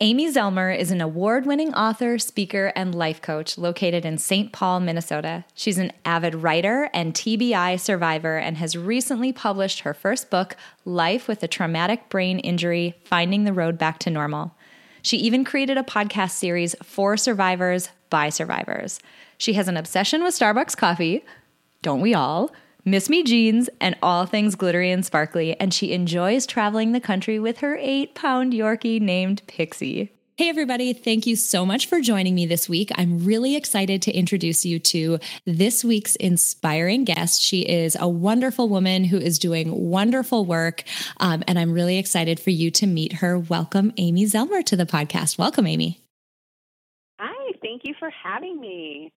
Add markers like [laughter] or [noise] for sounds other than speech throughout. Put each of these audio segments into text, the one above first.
Amy Zellmer is an award winning author, speaker, and life coach located in St. Paul, Minnesota. She's an avid writer and TBI survivor and has recently published her first book, Life with a Traumatic Brain Injury Finding the Road Back to Normal. She even created a podcast series for survivors by survivors. She has an obsession with Starbucks coffee. Don't we all? Miss Me jeans, and all things glittery and sparkly, and she enjoys traveling the country with her eight pound Yorkie named Pixie. Hey, everybody. Thank you so much for joining me this week. I'm really excited to introduce you to this week's inspiring guest. She is a wonderful woman who is doing wonderful work. Um, and I'm really excited for you to meet her. Welcome, Amy Zellmer, to the podcast. Welcome, Amy. Hi. Thank you for having me.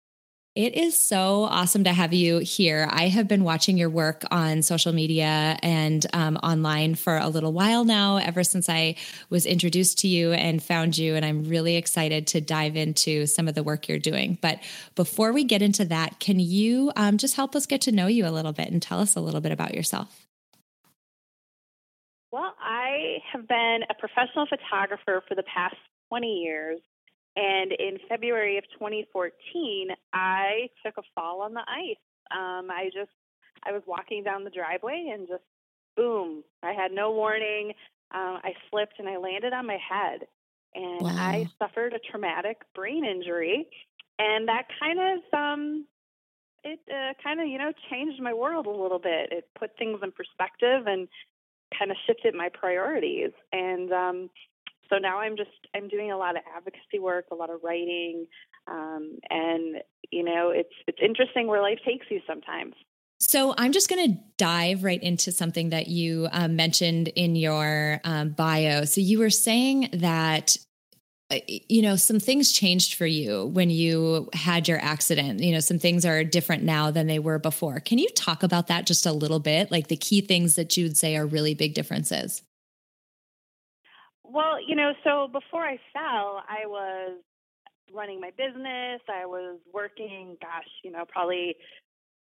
It is so awesome to have you here. I have been watching your work on social media and um, online for a little while now, ever since I was introduced to you and found you. And I'm really excited to dive into some of the work you're doing. But before we get into that, can you um, just help us get to know you a little bit and tell us a little bit about yourself? Well, I have been a professional photographer for the past 20 years. And in February of 2014, I took a fall on the ice. Um, I just, I was walking down the driveway and just, boom, I had no warning. Uh, I slipped and I landed on my head. And wow. I suffered a traumatic brain injury. And that kind of, um, it uh, kind of, you know, changed my world a little bit. It put things in perspective and kind of shifted my priorities. And um, so now I'm just I'm doing a lot of advocacy work, a lot of writing, um, and you know it's it's interesting where life takes you sometimes. So I'm just going to dive right into something that you um, mentioned in your um, bio. So you were saying that uh, you know some things changed for you when you had your accident you know some things are different now than they were before can you talk about that just a little bit like the key things that you would say are really big differences well, you know, so before I fell, I was running my business. I was working, gosh, you know, probably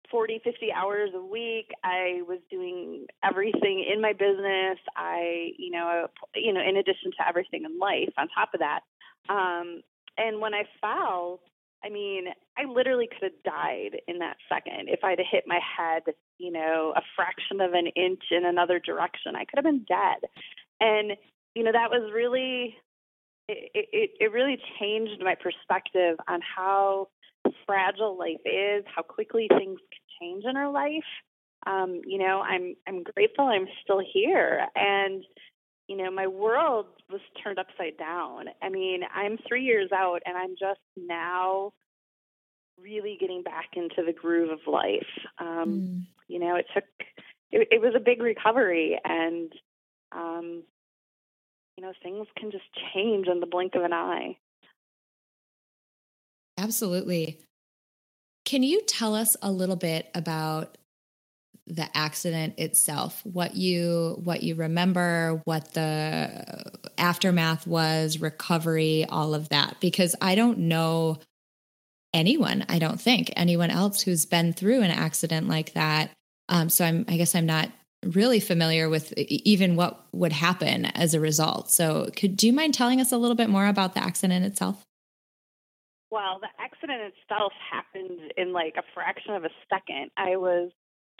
40, 50 hours a week. I was doing everything in my business. I, you know, you know, in addition to everything in life on top of that. Um, and when I fell, I mean, I literally could have died in that second if I'd hit my head, you know, a fraction of an inch in another direction. I could have been dead. And you know, that was really it, it, it really changed my perspective on how fragile life is, how quickly things can change in our life. Um, you know, I'm I'm grateful I'm still here and you know, my world was turned upside down. I mean, I'm 3 years out and I'm just now really getting back into the groove of life. Um, mm. you know, it took it, it was a big recovery and um, you know, things can just change in the blink of an eye. Absolutely. Can you tell us a little bit about the accident itself what you what you remember what the aftermath was recovery all of that because i don't know anyone i don't think anyone else who's been through an accident like that um, so i'm i guess i'm not really familiar with even what would happen as a result. So, could do you mind telling us a little bit more about the accident itself? Well, the accident itself happened in like a fraction of a second. I was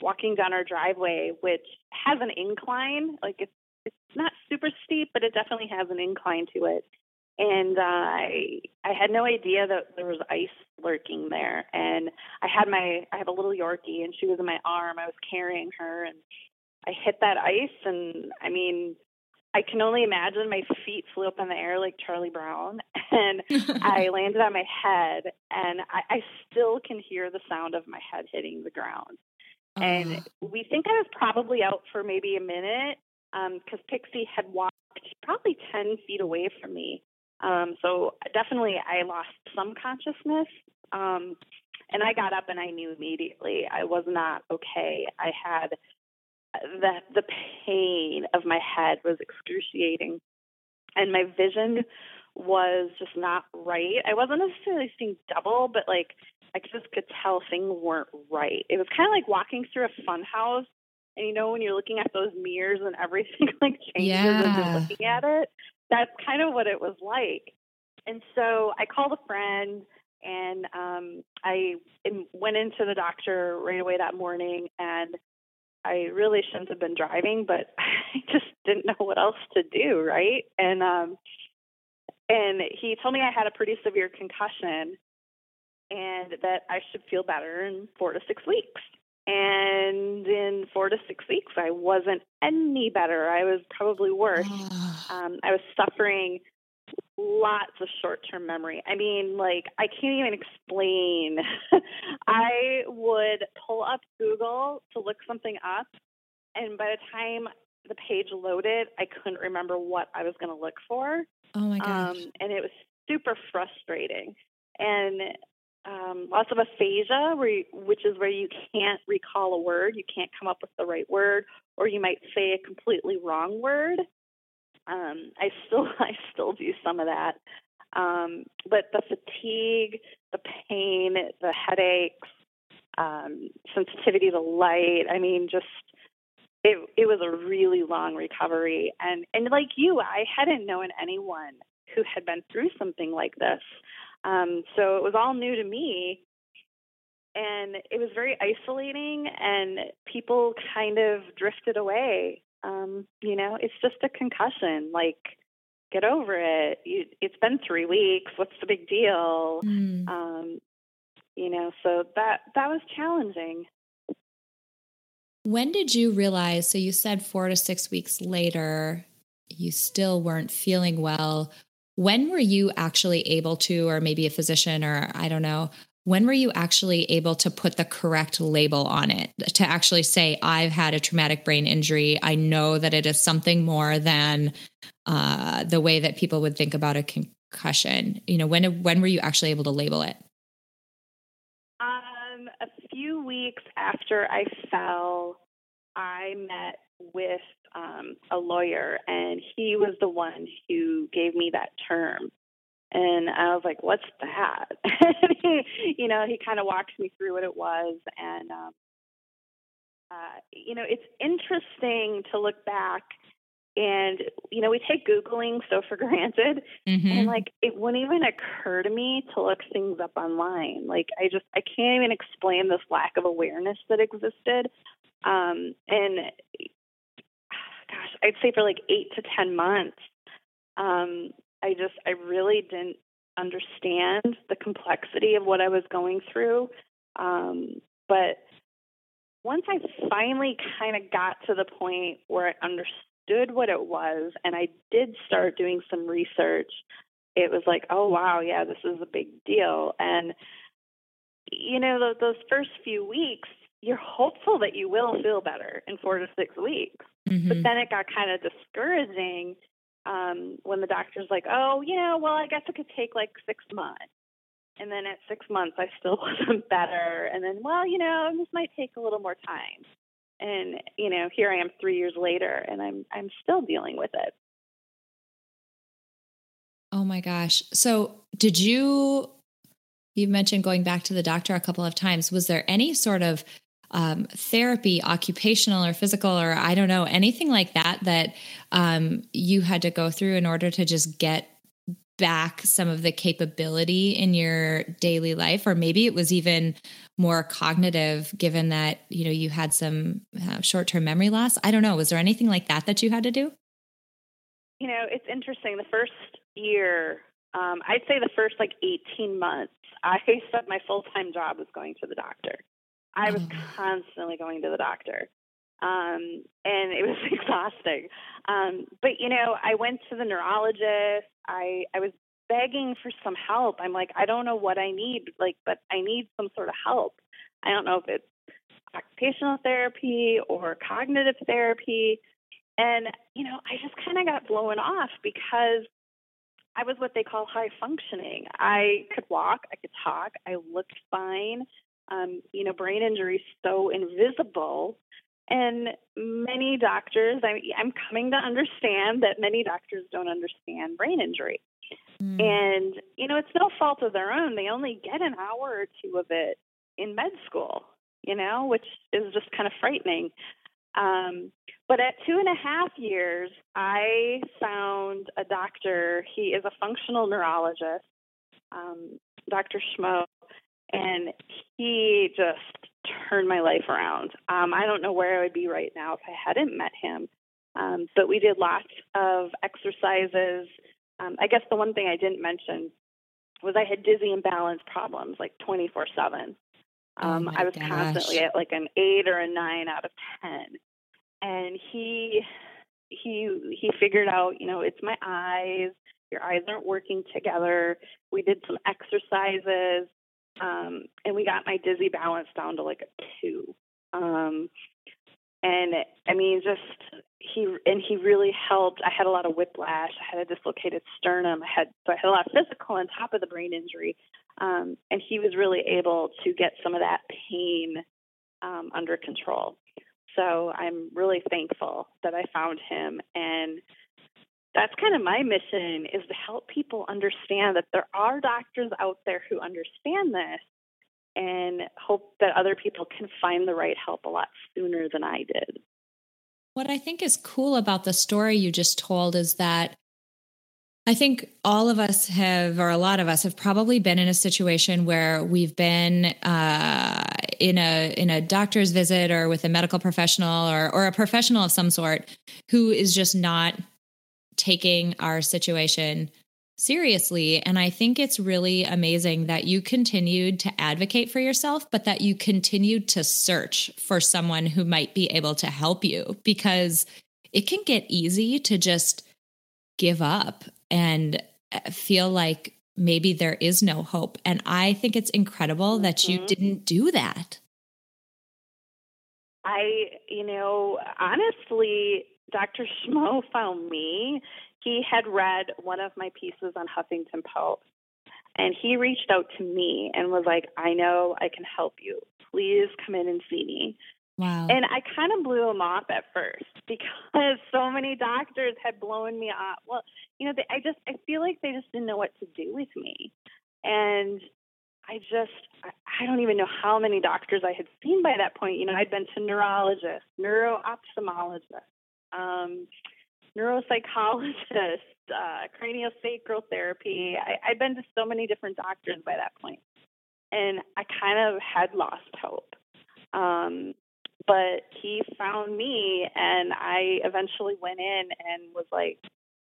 walking down our driveway, which has an incline. Like it's it's not super steep, but it definitely has an incline to it. And uh, I I had no idea that there was ice lurking there. And I had my I have a little Yorkie, and she was in my arm. I was carrying her, and I hit that ice, and I mean, I can only imagine my feet flew up in the air like Charlie Brown, [laughs] and [laughs] I landed on my head, and I, I still can hear the sound of my head hitting the ground. Uh. And we think I was probably out for maybe a minute because um, Pixie had walked probably 10 feet away from me. Um, so definitely I lost some consciousness. Um, and I got up and I knew immediately I was not okay. I had the the pain of my head was excruciating, and my vision was just not right. I wasn't necessarily seeing double, but like I just could tell things weren't right. It was kind of like walking through a fun house and you know when you're looking at those mirrors and everything [laughs] like changes yeah. as you're looking at it. That's kind of what it was like. And so I called a friend and um, I went into the doctor right away that morning and I really shouldn't have been driving, but [laughs] I just didn't know what else to do, right? And um and he told me I had a pretty severe concussion and that I should feel better in 4 to 6 weeks. And in 4 to 6 weeks I wasn't any better. I was probably worse. [sighs] um I was suffering lots of short term memory. I mean, like, I can't even explain. [laughs] I would pull up Google to look something up, and by the time the page loaded, I couldn't remember what I was going to look for. Oh my gosh. Um, and it was super frustrating. And um, lots of aphasia, where you, which is where you can't recall a word, you can't come up with the right word, or you might say a completely wrong word. Um, I still [laughs] I still do some of that. Um, but the fatigue, the pain, the headaches, um, sensitivity to light, I mean, just it it was a really long recovery. And and like you, I hadn't known anyone who had been through something like this. Um, so it was all new to me. And it was very isolating, and people kind of drifted away um, you know, it's just a concussion. Like, get over it. You, it's been three weeks. What's the big deal? Mm. Um, you know, so that that was challenging. When did you realize? So you said four to six weeks later, you still weren't feeling well. When were you actually able to, or maybe a physician, or I don't know, when were you actually able to put the correct label on it? To actually say i've had a traumatic brain injury. I know that it is something more than uh, the way that people would think about a concussion. You know when when were you actually able to label it? Um, a few weeks after i fell i met with um, a lawyer and he was the one who gave me that term and I was like, "What's that?" [laughs] and he, you know, he kind of walked me through what it was, and um, uh, you know, it's interesting to look back and you know, we take googling so for [laughs] granted, mm-hmm. and like it wouldn't even occur to me to look things up online. Like I just I can't even explain this lack of awareness that existed. Um, and [sighs] gosh, I'd say for like eight to ten months, um, I just, I really didn't understand the complexity of what I was going through. Um, but once I finally kind of got to the point where I understood what it was and I did start doing some research, it was like, oh, wow, yeah, this is a big deal. And, you know, those first few weeks, you're hopeful that you will feel better in four to six weeks. Mm-hmm. But then it got kind of discouraging um, when the doctor's like, oh, you know, well, I guess it could take like six months. And then at six months, I still [laughs] wasn't better. And then, well, you know, this might take a little more time. And you know, here I am three years later, and I'm I'm still dealing with it. Oh my gosh! So, did you? You mentioned going back to the doctor a couple of times. Was there any sort of um, therapy, occupational or physical, or I don't know, anything like that that um, you had to go through in order to just get back some of the capability in your daily life? Or maybe it was even more cognitive given that you know you had some uh, short-term memory loss? I don't know. Was there anything like that that you had to do? You know it's interesting. The first year um, i'd say the first like 18 months i [laughs] said my full-time job was going to the doctor I was mm. constantly going to the doctor. Um, and it was [laughs] exhausting. Um, but you know, I went to the neurologist. I I was begging for some help. I'm like, I don't know what I need, like, but I need some sort of help. I don't know if it's occupational therapy or cognitive therapy. And, you know, I just kind of got blown off because I was what they call high functioning. I could walk, I could talk, I looked fine. Um, you know, brain injury is so invisible. And many doctors, I, I'm coming to understand that many doctors don't understand brain injury. Mm. And, you know, it's no fault of their own. They only get an hour or two of it in med school, you know, which is just kind of frightening. Um, but at two and a half years, I found a doctor. He is a functional neurologist, um, Dr. Schmo, and he just turned my life around. Um, I don't know where I would be right now if I hadn't met him. Um, but we did lots of exercises. Um, I guess the one thing I didn't mention was I had dizzy and balance problems like 24 7. Oh um, oh I was gosh. constantly at like an eight or a nine out of ten, and he he he figured out, you know, it's my eyes. Your eyes aren't working together. We did some exercises, um, and we got my dizzy balance down to like a two. Um, and I mean, just he and he really helped. I had a lot of whiplash. I had a dislocated sternum. I had so I had a lot of physical on top of the brain injury, um, and he was really able to get some of that pain um, under control. So I'm really thankful that I found him, and that's kind of my mission is to help people understand that there are doctors out there who understand this and hope that other people can find the right help a lot sooner than I did. What I think is cool about the story you just told is that I think all of us have, or a lot of us have probably been in a situation where we've been uh, in a in a doctor's visit or with a medical professional or or a professional of some sort who is just not taking our situation seriously. And I think it's really amazing that you continued to advocate for yourself, but that you continued to search for someone who might be able to help you because it can get easy to just give up and uh, feel like maybe there is no hope. And I think it's incredible that you mm-hmm. didn't do that. I, you know, honestly, Dr. Schmo found me he had read one of my pieces on Huffington Post and he reached out to me and was like, I know I can help you. Please come in and see me. Wow. And I kind of blew him off at first [laughs] because so many doctors had blown me off. Well, you know, they, I just, I feel like they just didn't know what to do with me. And I just, I don't even know how many doctors I had seen by that point. You know, I'd been to neurologists, neuro ophthalmologists, um, neuropsychologist, [laughs] uh, craniosacral therapy. I, I'd been to so many different doctors by that point, and I kind of had lost hope. Um, but he found me, and I eventually went in and was like,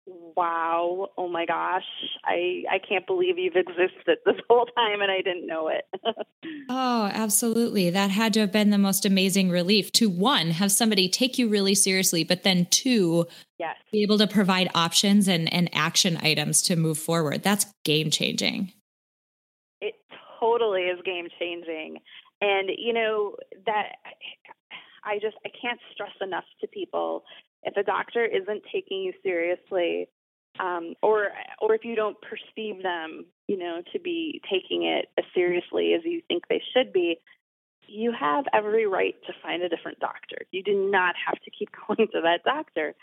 wow, oh my gosh, I I can't believe you've existed this [laughs] whole time and I didn't know it. [laughs] oh, absolutely. That had to have been the most amazing relief to one, have somebody take you really seriously, but then two, yes. be able to provide options and, and action items to move forward. That's game changing. It totally is game changing. And you know, that I just I can't stress enough to people if a doctor isn't taking you seriously, um, or or if you don't perceive them, you know, to be taking it as seriously as you think they should be, you have every right to find a different doctor. You do not have to keep [laughs] going to that doctor.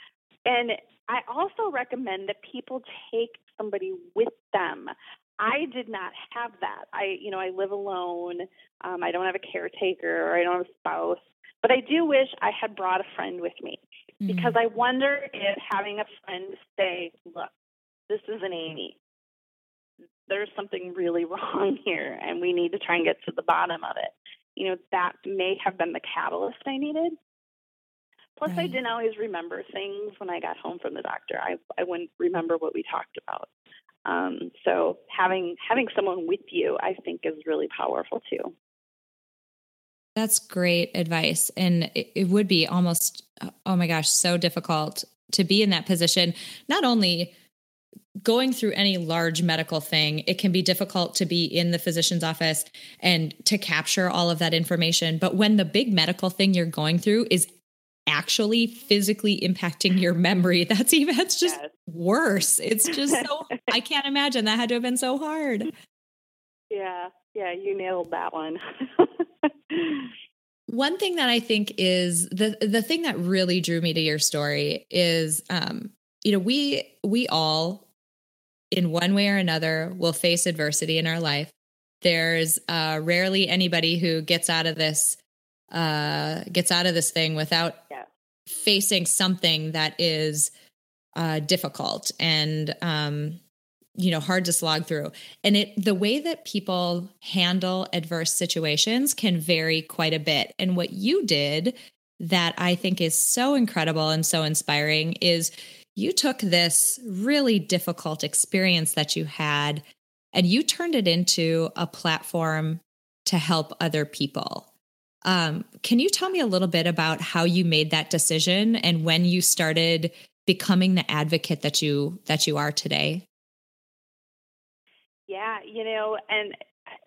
And I also recommend that people take somebody with them. I did not have that. I, you know, I live alone. Um, I don't have a caretaker or I don't have a spouse. But I do wish I had brought a friend with me mm-hmm. because I wonder if having a friend say, look, this isn't Amy. There's something really [laughs] wrong here, and we need to try and get to the bottom of it. You know, that may have been the catalyst I needed. Plus, right. I didn't always remember things when I got home from the doctor. I I wouldn't remember what we talked about. Um, so having having someone with you, I think, is really powerful too. That's great advice. And it, it, would be almost, oh my gosh, so difficult to be in that position. Not only going through any large medical thing, it can be difficult to be in the physician's office and to capture all of that information. But when the big medical thing you're going through is actually physically impacting your memory, [laughs] that's even, that's just yes. worse. It's just so, [laughs] I can't imagine that had to have been so hard. Yeah. Yeah. You nailed that one. [laughs] One thing that I think is the the thing that really drew me to your story is um you know we we all in one way or another will face adversity in our life. There's uh rarely anybody who gets out of this uh gets out of this thing without yeah. facing something that is uh difficult and um you know hard to slog through. And it the way that people handle adverse situations can vary quite a bit. And what you did that i think is so incredible and so inspiring is you took this really difficult experience that you had and you turned it into a platform to help other people. Um, can you tell me a little bit about how you made that decision and when you started becoming the advocate that you that you are today yeah, you know, and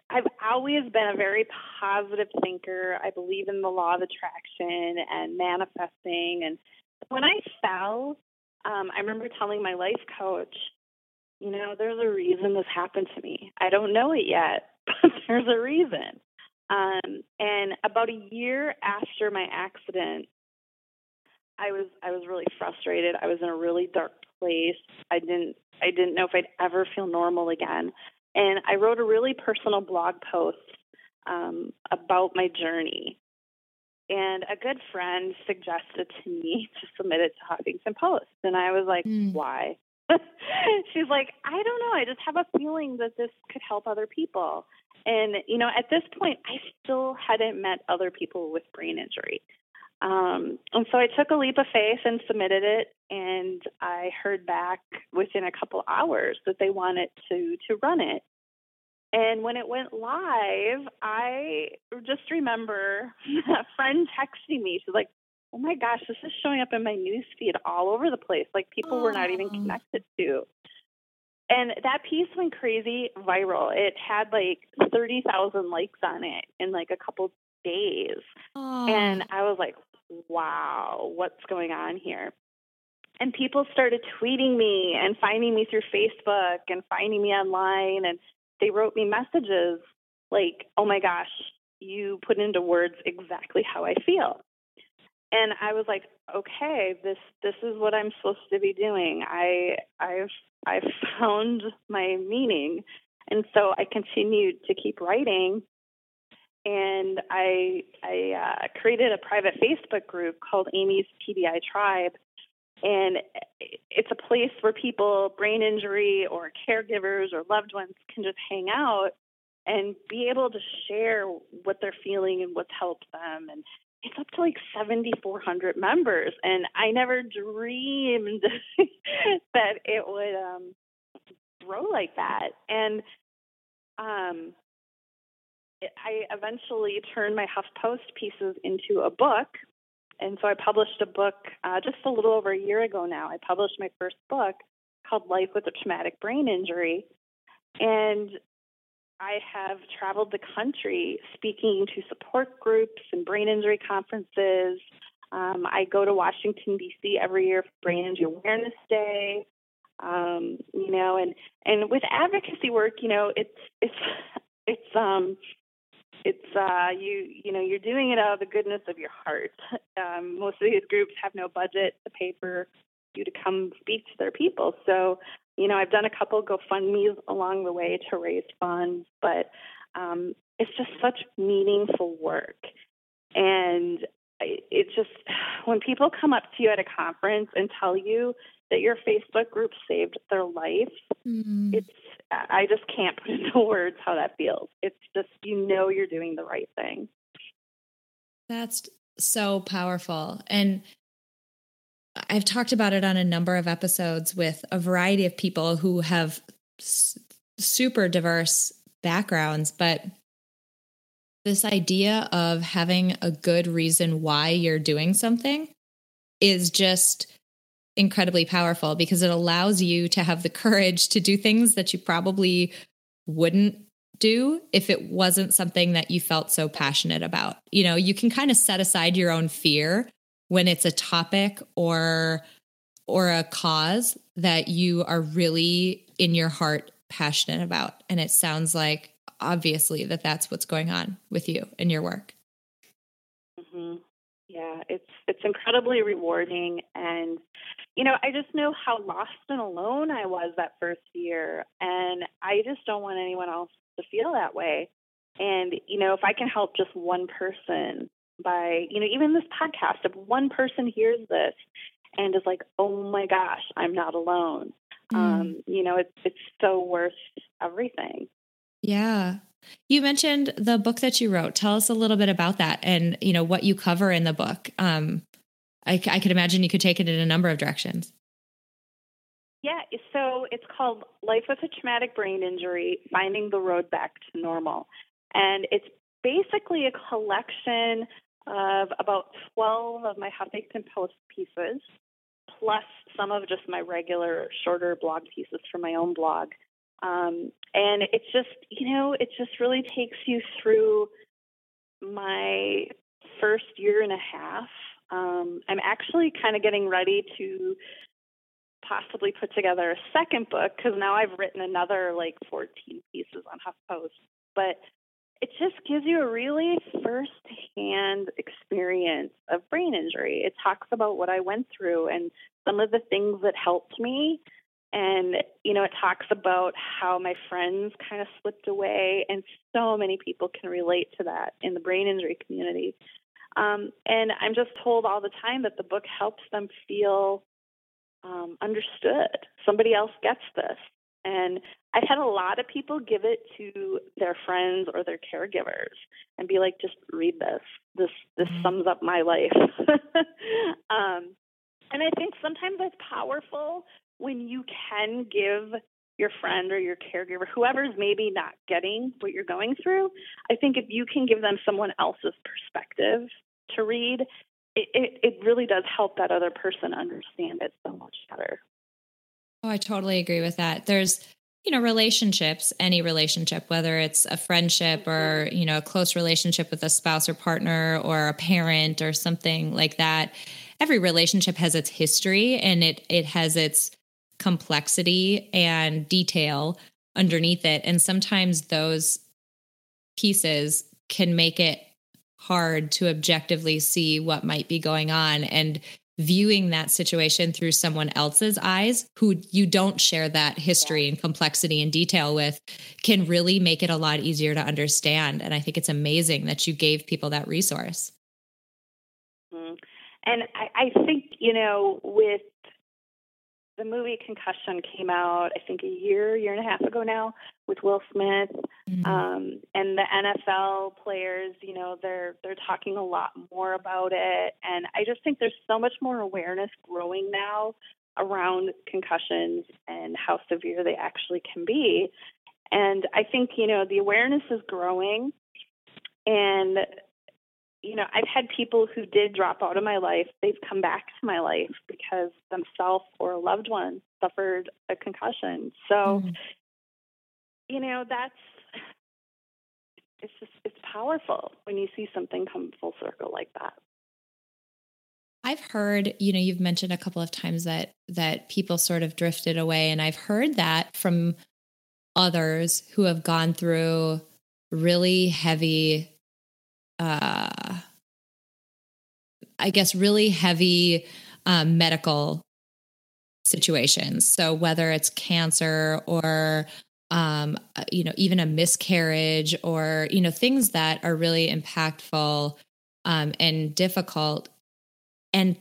I've always been a very positive thinker. I believe in the law of attraction and manifesting. And when I fell, um, I remember telling my life coach, you know, there's a reason this happened to me. I don't know it yet, [laughs] but there's a reason. Um, and about a year after my accident, I was I was really frustrated. I was in a really dark place. I didn't I didn't know if I'd ever feel normal again. And I wrote a really personal blog post um, about my journey. And a good friend suggested to me [laughs] to submit it to Huffington Post. And I was like, mm. why? [laughs] She's like, I don't know. I just have a feeling that this could help other people. And, you know, at this point, I still hadn't met other people with brain injury. Um, and so I took a leap of faith and submitted it, and I heard back within a couple hours that they wanted to to run it. And when it went live, I just remember [laughs] a friend texting me. She's like, "Oh my gosh, this is showing up in my newsfeed all over the place. Like people were not even connected to." And that piece went crazy viral. It had like 30,000 likes on it in like a couple days. And I was like, wow, what's going on here? And people started tweeting me and finding me through Facebook and finding me online. And they wrote me messages like, oh my gosh, you put into words exactly how I feel. And I was like, okay, this this is what I'm supposed to be doing. I I've I've [laughs] found my meaning. And so I continued to keep writing and I I uh, created a private Facebook group called Amy's TBI Tribe, and it's a place where people brain injury or caregivers or loved ones can just hang out and be able to share what they're feeling and what's helped them. And it's up to like 7400 members. And i never dreamed [laughs] that it would um grow like that. And um I eventually turned my HuffPost pieces into a book. And so I published a book uh, just a little over a year ago now. I published my first book called Life with a Traumatic Brain Injury. And I have traveled the country speaking to support groups and brain injury conferences. Um, I go to Washington D.C. every year for Brain Injury Awareness Day. Um, you know, and and with advocacy work, you know, it's it's [laughs] it's um it's uh, you you know you're doing it out of the goodness of your heart. [laughs] Um, most of these groups have no budget to pay for you to come speak to their people. So you know I've done a couple GoFundmes along the way to raise funds, but um, it's just such meaningful work, and it just [sighs] when people come up to you at a conference and tell you that your Facebook group saved their life, mm-hmm. it's I just can't put into [laughs] words how that feels. It's just you know you're doing the right thing. That's so powerful. And I've talked about it on a number of episodes with a variety of people who have super diverse backgrounds, but this idea of having a good reason why you're doing something is just incredibly powerful because it allows you to have the courage to do things that you probably wouldn't do if it wasn't something that you felt so passionate about. You know, you can kind of set aside your own fear when it's a topic or or a cause that you are really in your heart passionate about and it sounds like obviously that that's what's going on with you and your work. Mm-hmm. Yeah, it's it's incredibly rewarding and you know, I just know how lost and alone I was that first year and I just don't want anyone else to feel that way. And you know, if I can help just one person by, you know, even this podcast, if one person hears this and is like, "Oh my gosh, I'm not alone." Mm. Um, you know, it's it's so worth everything. Yeah. You mentioned the book that you wrote. Tell us a little bit about that and, you know, what you cover in the book. Um, I, I could imagine you could take it in a number of directions. Yeah, so it's called Life with a Traumatic Brain Injury Finding the Road Back to Normal. And it's basically a collection of about 12 of my Huffington Post pieces, plus some of just my regular shorter blog pieces from my own blog. Um, and it's just, you know, it just really takes you through my first year and a half. Um, I'm actually kind of getting ready to possibly put together a second book because now I've written another like 14 pieces on HuffPost. But it just gives you a really first-hand experience of brain injury. It talks about what I went through and some of the things that helped me and, you know, it talks about how my friends kind of slipped away, and so many people can relate to that in the brain injury community. Um, and I'm just told all the time that the book helps them feel um, understood. Somebody else gets this. And I've had a lot of people give it to their friends or their caregivers and be like, just read this. This this mm-hmm. sums up my life. [laughs] um, and I think sometimes it's powerful when you can give your friend or your caregiver, whoever's maybe not getting what you're going through, I think if you can give them someone else's perspective to read, it, it, it really does help that other person understand it so much better. Oh, I totally agree with that. There's, you know, relationships, any relationship, whether it's a friendship or, mm-hmm. you know, a close relationship with a spouse or partner or a parent or something like that. Every relationship has its history and it it has its complexity and detail underneath it. And sometimes those pieces can make it hard to objectively see what might be going on. And viewing that situation through someone else's eyes who you don't share that history and complexity and detail with can really make it a lot easier to understand and i think it's amazing that you gave people that resource mm-hmm. and I, I think you know with the movie Concussion came out, I think, a year, year and a half ago now, with Will Smith, mm-hmm. um, and the NFL players. You know, they're they're talking a lot more about it, and I just think there's so much more awareness growing now around concussions and how severe they actually can be. And I think you know the awareness is growing, and you know, I've had people who did drop out of my life, they've come back to my life because themselves or a loved one suffered a concussion. So, mm. you know, that's it's just it's powerful when you see something come full circle like that. I've heard, you know, you've mentioned a couple of times that that people sort of drifted away and I've heard that from others who have gone through really heavy uh, I guess, really heavy um, medical situations. So whether it's cancer or um, uh, you know, even a miscarriage or you know things that are really impactful um, and difficult. And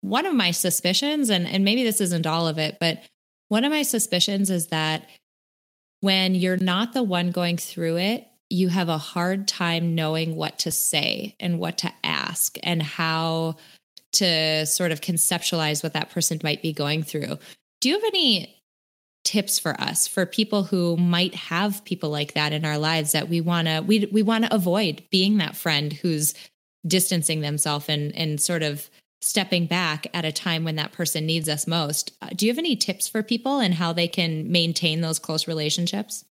one of my suspicions, and and maybe this isn't all of it, but one of my suspicions is that when you're not the one going through it, you have a hard time knowing what to say and what to ask and how to sort of conceptualize what that person might be going through. Do you have any tips for us for people who might have people like that in our lives that we want to we we want to avoid being that friend who's distancing themselves and and sort of stepping back at a time when that person needs us most. Uh, do you have any tips for people and how they can maintain those close relationships?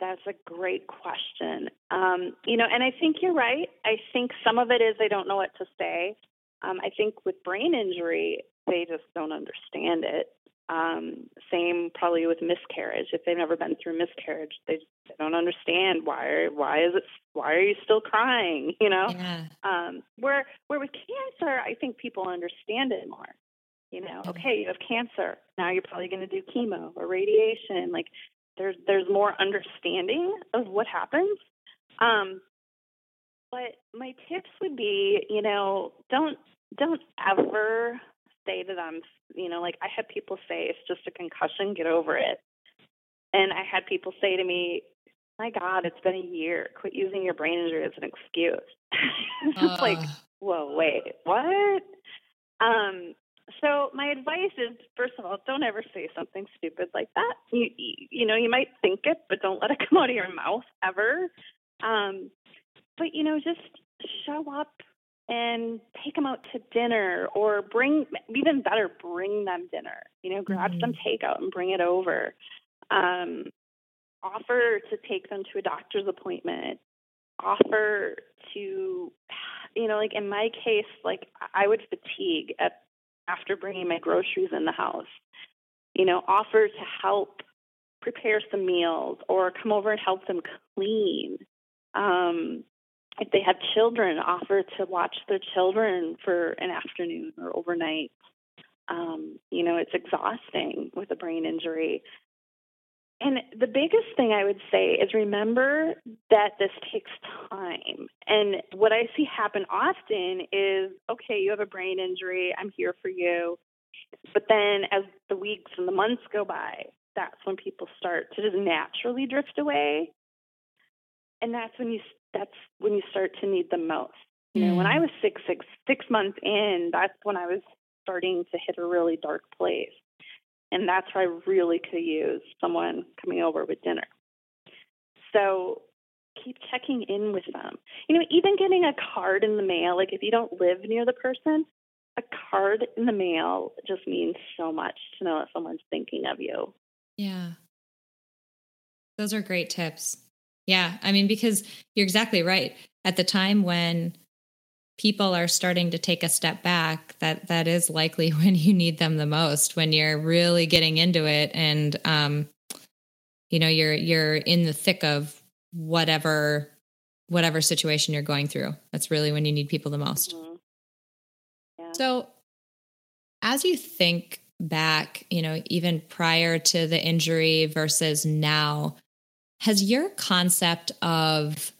That's a great question. Um, you know, and I think you're right. I think some of it is they don't know what to say. Um, I think with brain injury, they just don't understand it. Um, same probably with miscarriage. If they've never been through miscarriage, they, they don't understand why why is it why are you still crying? [laughs] You know, yeah. um, where where with cancer, I think people understand it more. You know, okay, you have cancer. Now you're probably going to do chemo or radiation. Like there's there's more understanding of what happens. Um, but my tips would be, you know, don't don't ever say to them, you know, like I had people say it's just a concussion, get over it. And I had people say to me, my God, it's been a year. Quit using your brain injury as an excuse. [laughs] it's uh. like, whoa, wait, what? Um, so my advice is, first of all, don't ever say something stupid like that. You, you know, you might think it, but don't let it [laughs] come out of your mouth ever. Um, but you know, just show up and take them out to dinner, or bring, even better, bring them dinner. You know, grab mm-hmm. some takeout and bring it over. Um, offer to take them to a doctor's appointment. Offer to, you know, like in my case, like I would fatigue at after bringing my groceries in the house. You know, offer to help prepare some meals or come over and help them clean. Um, if they have children, offer to watch their children for an afternoon or overnight. Um, you know, it's exhausting with a brain injury. And the biggest thing I would say is remember that this takes time. And what I see happen often is okay, you have a brain injury, I'm here for you. But then as the weeks and the months go by, that's when people start to just naturally drift away. And that's when you that's when you start to need them most. You know, when I mm. was six six six months in, that's when I was starting to hit a really dark place. And that's where I really could use someone coming over with dinner. So keep checking in with them. You know, even getting a card in the mail, like if you don't live near the person, a card in the mail just means so much to know that someone's thinking of you. Yeah. Those are great tips. Yeah. I mean, because you're exactly right. At the time when people are starting to take a step back that that is likely [laughs] when you need them the most when you're really getting into it and um you know you're you're in the thick of whatever whatever situation you're going through that's really when you need people the most mm-hmm. yeah. so as you think back you know even prior to the injury versus now has your concept of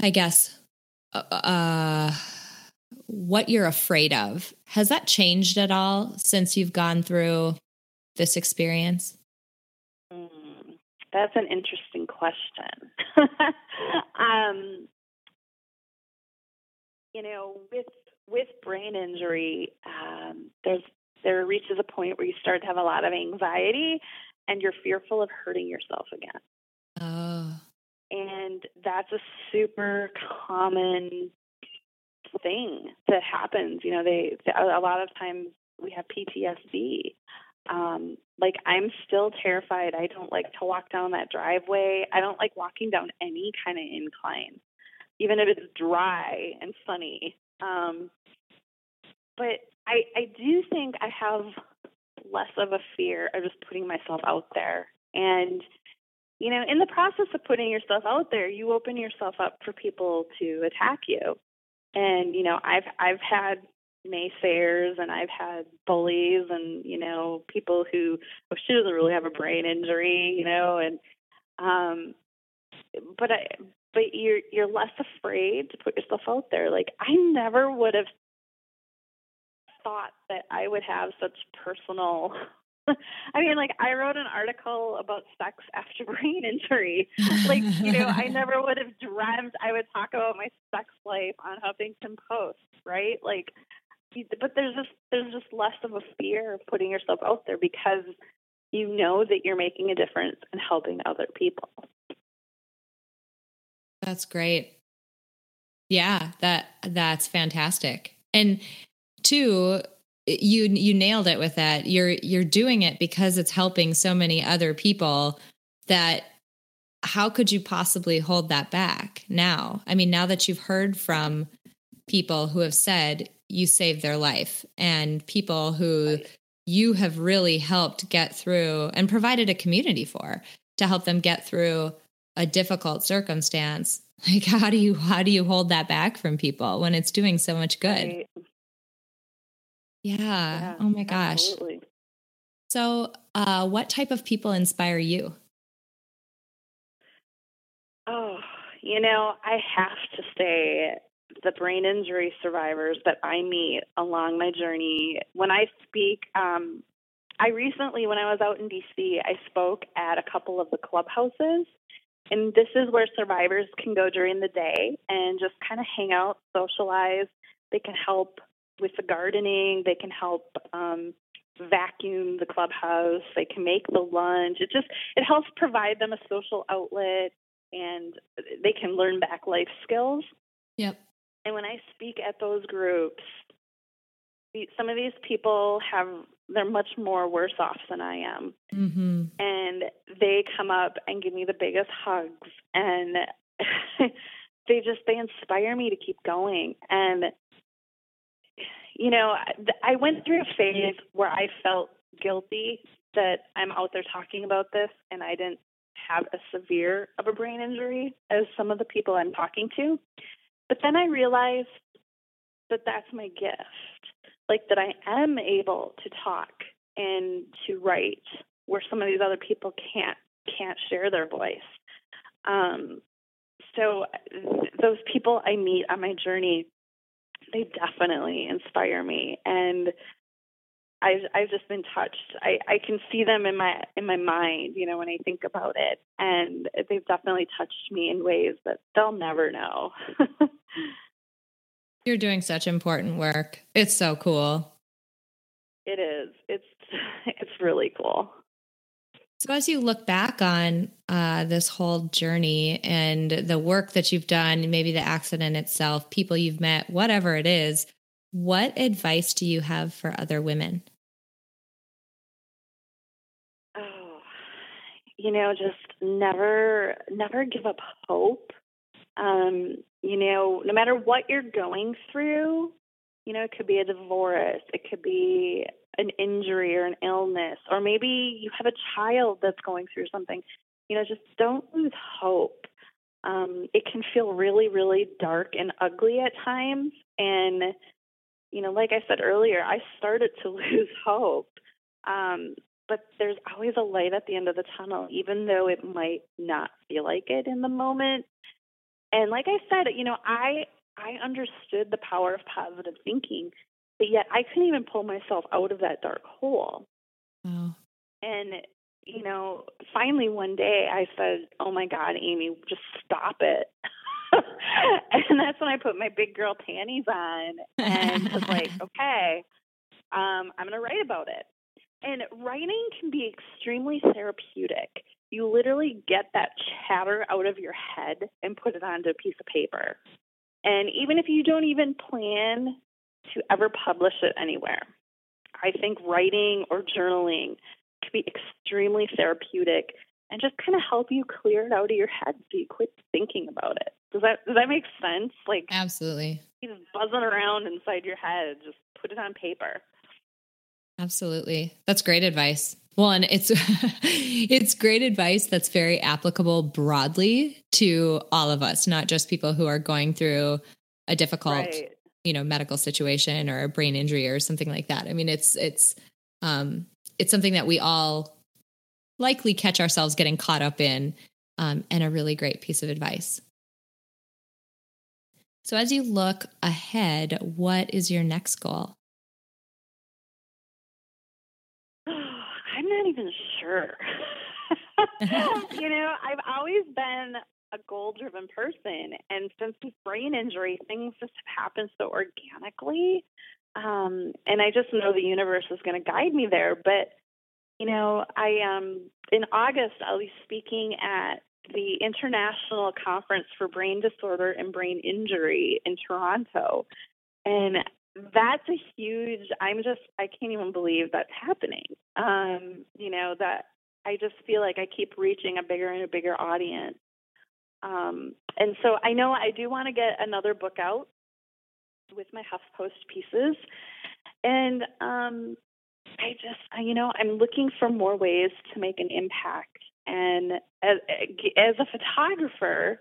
i guess uh, what you're afraid of. Has that changed at all since you've gone through this experience? Mm, that's an interesting question. [laughs] um, you know, with with brain injury, um, there's there reaches a point where you start to have a lot of anxiety, and you're fearful of hurting yourself again. And that's a super common thing that happens. You know, they, a lot of times we have PTSD. Um, like I'm still terrified. I don't like to walk down that driveway. I don't like walking down any kind of incline, even if it's dry and sunny. Um, but I, I do think I have less of a fear of just putting myself out there. And you know, in the process of putting yourself out there, you open yourself up for people to attack you. And you know, I've I've had naysayers and I've had bullies and you know people who oh she doesn't really have a brain injury, you know, and um, but I but you're you're less afraid to put yourself out there. Like I never would have thought that I would have such personal [laughs] I mean, like I wrote an article about sex after [laughs] brain injury. Like, you know, I [laughs] never would have dreamt I would talk about my sex life on Huffington Post, right? Like, but there's just there's just less of a fear of putting yourself out there because you know that you're making a difference and helping other people. That's great. Yeah, that that's fantastic. And two, you you nailed it with that. You're you're doing it because it's helping so many other people that how could you possibly hold that back now? I mean now that you've heard from people who have said you saved their life and people who you have really helped get through and provided a community for to help them get through a difficult circumstance [laughs] like how do you how do you hold that back from people when it's doing so much good? Right. Yeah. yeah. oh my gosh absolutely. so uh, what type of people inspire you oh you know i have to say the brain injury survivors that i meet along my journey when i speak um, i recently when i was out in dc i spoke at a couple of the clubhouses and this is where survivors can go during the day and just kind of hang out, socialize. They can help with the gardening. They can help um, vacuum the clubhouse. They can make the lunch. It just it helps provide them a social outlet, and they can learn back life skills. Yep. And when I speak at those groups, some of these people have they're much more worse off than I am. Mm-hmm. And they come up and give me the biggest hugs and [laughs] they just they inspire me to keep going and you know I went through a phase where I felt guilty that I'm out there talking about this and I didn't have as severe of a brain injury as some of the people I'm talking to. But then I realized that that's my gift like that I am able to talk and to write where some of these other people can't can't share their voice. Um, so th- those people I meet on my journey, they definitely inspire me, and I've I've just been touched. I I can see them in my in my mind, you know, when I think about it, and they've definitely touched me in ways that they'll never know. [laughs] You're doing such important work. It's so cool. It is. It's [laughs] it's really cool. So as you look back on uh, this whole journey and the work that you've done, maybe the accident itself, people you've met, whatever it is, what advice do you have for other women? Oh, you know, just never, never give up hope. Um, you know, no matter what you're going through, you know, it could be a divorce, it could be an injury or an illness, or maybe you have a child that's going through something. You know, just don't lose hope. Um, it can feel really, really dark and ugly at times. And, you know, like I said earlier, I started to [laughs] lose hope. Um, but there's always a light at the end of the tunnel, even though it might not feel like it in the moment. And like I said, you know, I I understood the power of positive thinking, but yet I couldn't even pull myself out of that dark hole. Wow. And you know, finally one day I said, "Oh my God, Amy, just stop it." [laughs] and that's when I put my big girl panties on and was [laughs] like, "Okay, um, I'm going to write about it." And writing can be extremely therapeutic you literally get that chatter out of your head and put it onto a piece of paper. And even if you don't even plan to ever publish it anywhere, I think writing or journaling can be extremely therapeutic and just kind of help you clear it out of your head so you quit thinking about it. Does that does that make sense? Like Absolutely. Just buzzing around inside your head, just put it on paper. Absolutely. That's great advice. One, it's [laughs] it's great advice that's very applicable broadly to all of us, not just people who are going through a difficult, right. you know, medical situation or a brain injury or something like that. I mean, it's it's um it's something that we all likely catch ourselves getting caught up in um, and a really great piece of advice. So as you look ahead, what is your next goal? even sure. [laughs] you know, I've always been a goal driven person. And since this brain injury, things just have happened so organically. Um, and I just know the universe is going to guide me there. But, you know, I, um, in August, I'll be speaking at the International Conference for Brain Disorder and Brain Injury in Toronto. And that's a huge i'm just i can't even believe that's happening. Um you know that i just feel like i keep reaching a bigger and a bigger audience. Um and so i know i do want to get another book out with my huffpost pieces. And um I just, you know, I'm looking for more ways to make an impact. And as, as a photographer,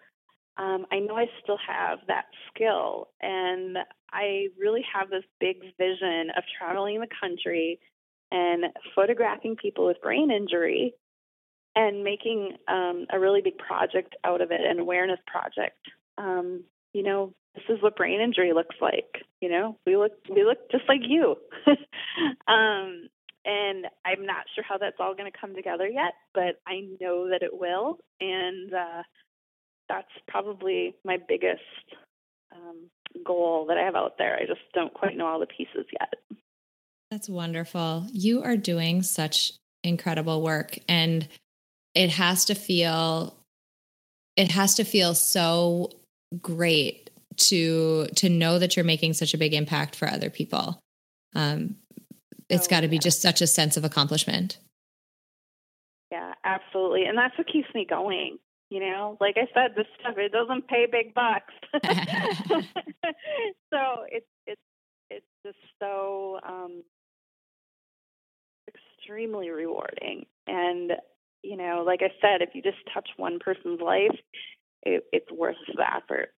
um, I know I still have that skill. And I really have this big vision of traveling the country and photographing people with brain injury and making um, a really big project out of it, an awareness project. Um, you know, this is what brain injury looks like. You know, we look we look just like you. [laughs] um, and I'm not sure how that's all going to come together yet, but I know that it will, and uh, that's probably my biggest um, goal that I have out there. I just don't quite know all the pieces yet. That's wonderful. You are doing such incredible work, and it has to feel it has to feel so great to to know that you're making such a big impact for other people. Um, it's oh, got to be just such a sense of accomplishment. Yeah, absolutely, and that's what keeps me going. You know, like I said, this stuff it doesn't pay big bucks, [laughs] so it's it's it's just so um, extremely rewarding. And you know, like I said, if you just touch one person's life, it, it's worth the effort.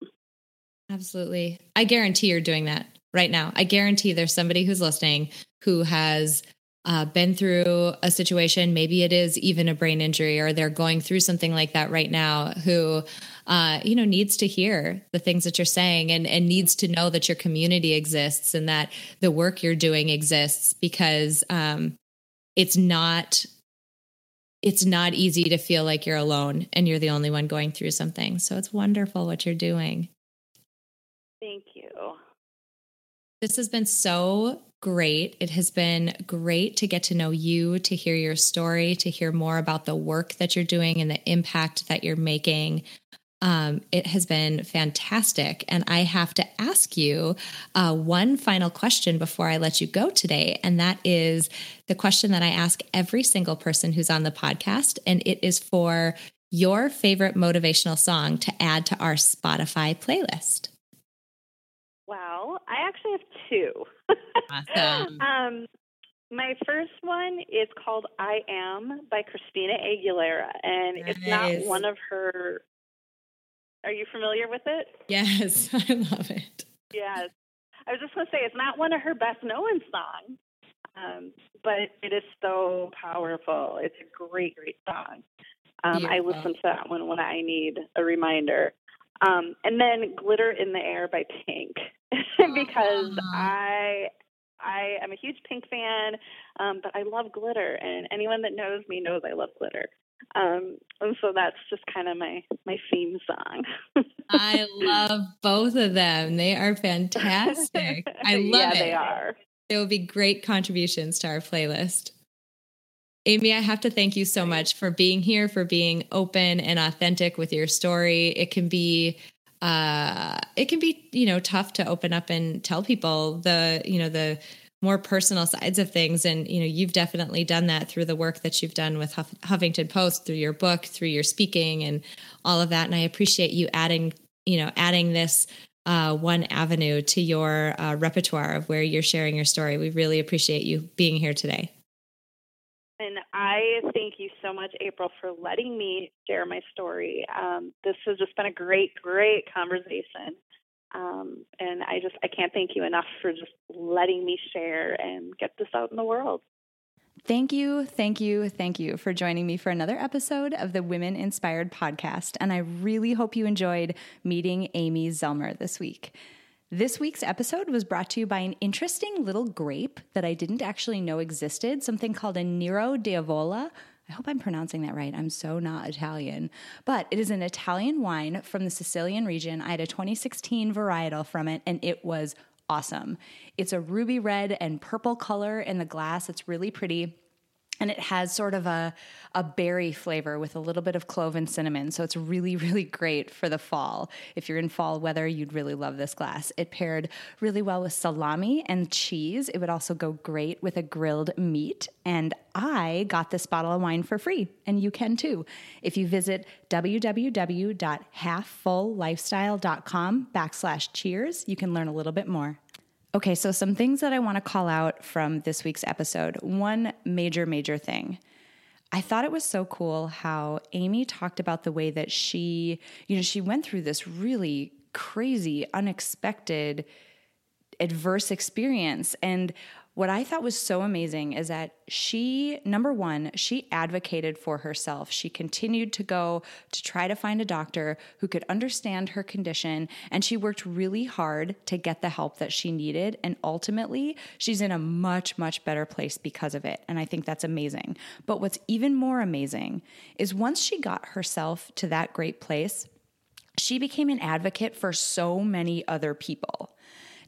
Absolutely. I guarantee you're doing that right now. I guarantee there's somebody who's listening who has uh, been through a situation, maybe it is even a brain injury, or they're going through something like that right now, who, uh, you know, needs to hear the things that you're saying and, and needs to know that your community exists and that the work you're doing exists because um, it's not it's not easy to feel like you're alone and you're the only one going through something. So it's wonderful what you're doing. Thank you. This has been so great. It has been great to get to know you, to hear your story, to hear more about the work that you're doing and the impact that you're making. Um, it has been fantastic. And I have to ask you uh, one final question before I let you go today. And that is the question that I ask every single person who's on the podcast. And it is for your favorite motivational song to add to our Spotify playlist. Well, I actually two. Awesome. [laughs] um, my first one is called I Am by Christina Aguilera. And nice. it's not one of her are you familiar with it? Yes, [laughs] I love it. Yes. I was just going to say, it's not one of her best known songs, um, but it is so powerful. It's a great, great song. Um, I listen to that one when I need a reminder. Um, and then Glitter in the Air by Pink, [laughs] because uh-huh. I I am a huge Pink fan, um, but I love glitter, and anyone that knows me knows I love glitter. Um, and so that's just kind of my my theme song. [laughs] I love both of them. They are fantastic. [laughs] I love yeah, it. They are. They will be great contributions to our playlist. Amy, I have to thank you so much for being here, for being open and authentic with your story. It can be uh it can be, you know, tough to open up and tell people the, you know, the more personal sides of things. And you know you've definitely done that through the work that you've done with Huff- huffington post through your book through your speaking and all of that. And i appreciate you adding you know adding this uh, one avenue to your uh, repertoire of where you're sharing your story. We really appreciate you being here today and I thank you so much, April, for letting me share my story. Um, this has just been a great, great conversation. Um, and I just I can't thank you enough for just letting me share and get this out in the world. Thank you, thank you, thank you for joining me for another episode of the Women Inspired podcast. And I really hope you enjoyed meeting Amy Zellmer this week. This week's episode was brought to you by an interesting little grape that I didn't actually know existed, something called a Nero d'Avola I hope I'm pronouncing that right. I'm so not Italian. But it is an Italian wine from the Sicilian region. I had a 2016 varietal from it, and it was awesome. It's a ruby red and purple color in the glass. It's really pretty and it has sort of a, a berry flavor with a little bit of clove and cinnamon. So it's really, [laughs] really great for the fall. If you're in fall weather, you'd really love this glass. It paired really well with salami and cheese. It would also go great with a grilled meat. And I got this bottle of wine for free, and you can too. If you visit www.halffulllifestyle.com backslash cheers, you can learn a little bit more. Okay, so some things that I want to call out from this week's episode. One major, major thing. I thought it was so cool how Amy talked about the way that she, you know, she went through this really crazy, unexpected, adverse experience. And what I thought was so amazing is that she, number one, she advocated for herself. She continued to go to try to find a doctor who could understand her condition, and she worked really hard to get the help that she needed. And ultimately, she's in a much, much better place because of it. And I think that's amazing. But what's even more amazing is once she got herself to that great place, she became an advocate for so many other people.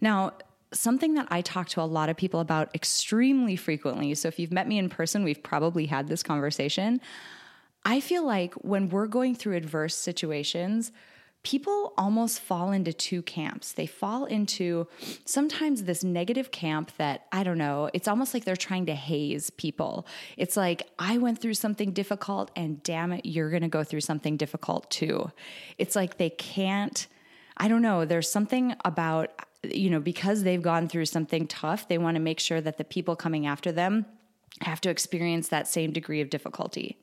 Now, something that I talk to a lot of people about extremely frequently. So if you've met me in person, we've probably had this conversation. I feel like when we're going through adverse situations, people almost fall into two camps. They fall into sometimes this negative camp that, I don't know, it's almost like they're trying to haze people. It's like, I went through something difficult, and damn it, you're going to go through something difficult too. It's like they can't. I don't know. There's something about you know, because they've gone through something tough, they want to make sure that the people coming after them have to experience that same degree of difficulty.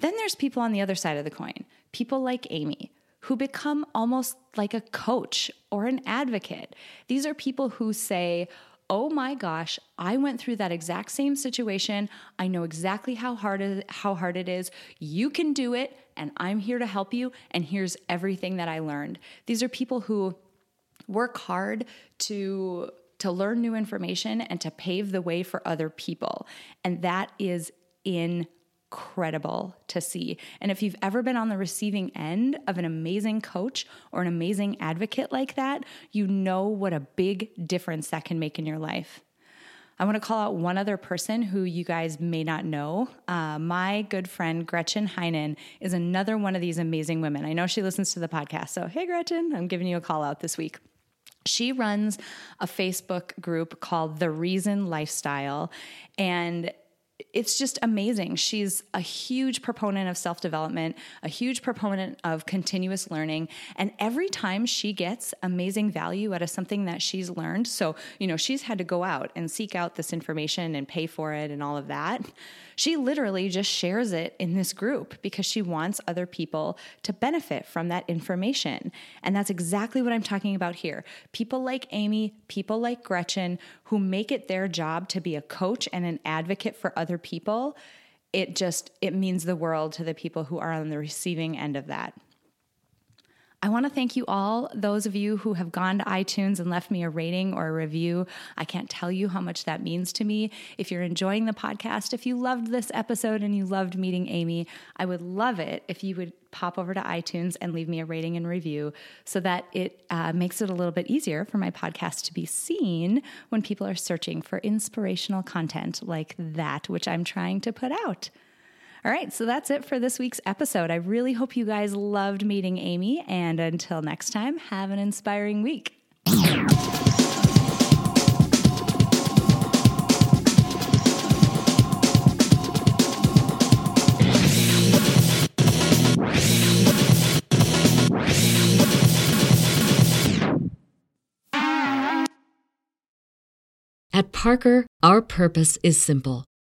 Then there's people on the other side of the coin, people like Amy, who become almost like a coach or an advocate. These are people who say, Oh my gosh, I went through that exact same situation. I know exactly how hard it, how hard it is. You can do it and I'm here to help you and here's everything that I learned. These are people who work hard to to learn new information and to pave the way for other people. And that is incredible to see. And if you've ever been on the receiving end of an amazing coach or an amazing advocate like that, you know what a big difference that can make in your life. I want to call out one other person who you guys may not know. Uh, my good friend Gretchen Heinen is another one of these amazing women. I know she listens to the podcast. So, hey, Gretchen, I'm giving you a call out this week. She runs a Facebook group called The Reason Lifestyle. And it's just amazing. She's a huge proponent of self development, a huge proponent of continuous learning. And every time she gets amazing value out of something that she's learned, so, you know, she's had to go out and seek out this information and pay for it and all of that. She literally just shares it in this group because she wants other people to benefit from that information. And that's exactly what I'm talking about here. People like Amy, people like Gretchen, who make it their job to be a coach and an advocate for other people. It just it means the world to the people who are on the receiving end of that. I want to thank you all, those of you who have gone to iTunes and left me a rating or a review. I can't tell you how much that means to me. If you're enjoying the podcast, if you loved this episode and you loved meeting Amy, I would love it if you would pop over to iTunes and leave me a rating and review so that it uh, makes it a little bit easier for my podcast to be seen when people are searching for inspirational content like that, which I'm trying to put out. All right, so that's it for this week's episode. I really hope you guys loved meeting Amy. And until next time, have an inspiring week. At Parker, our purpose is simple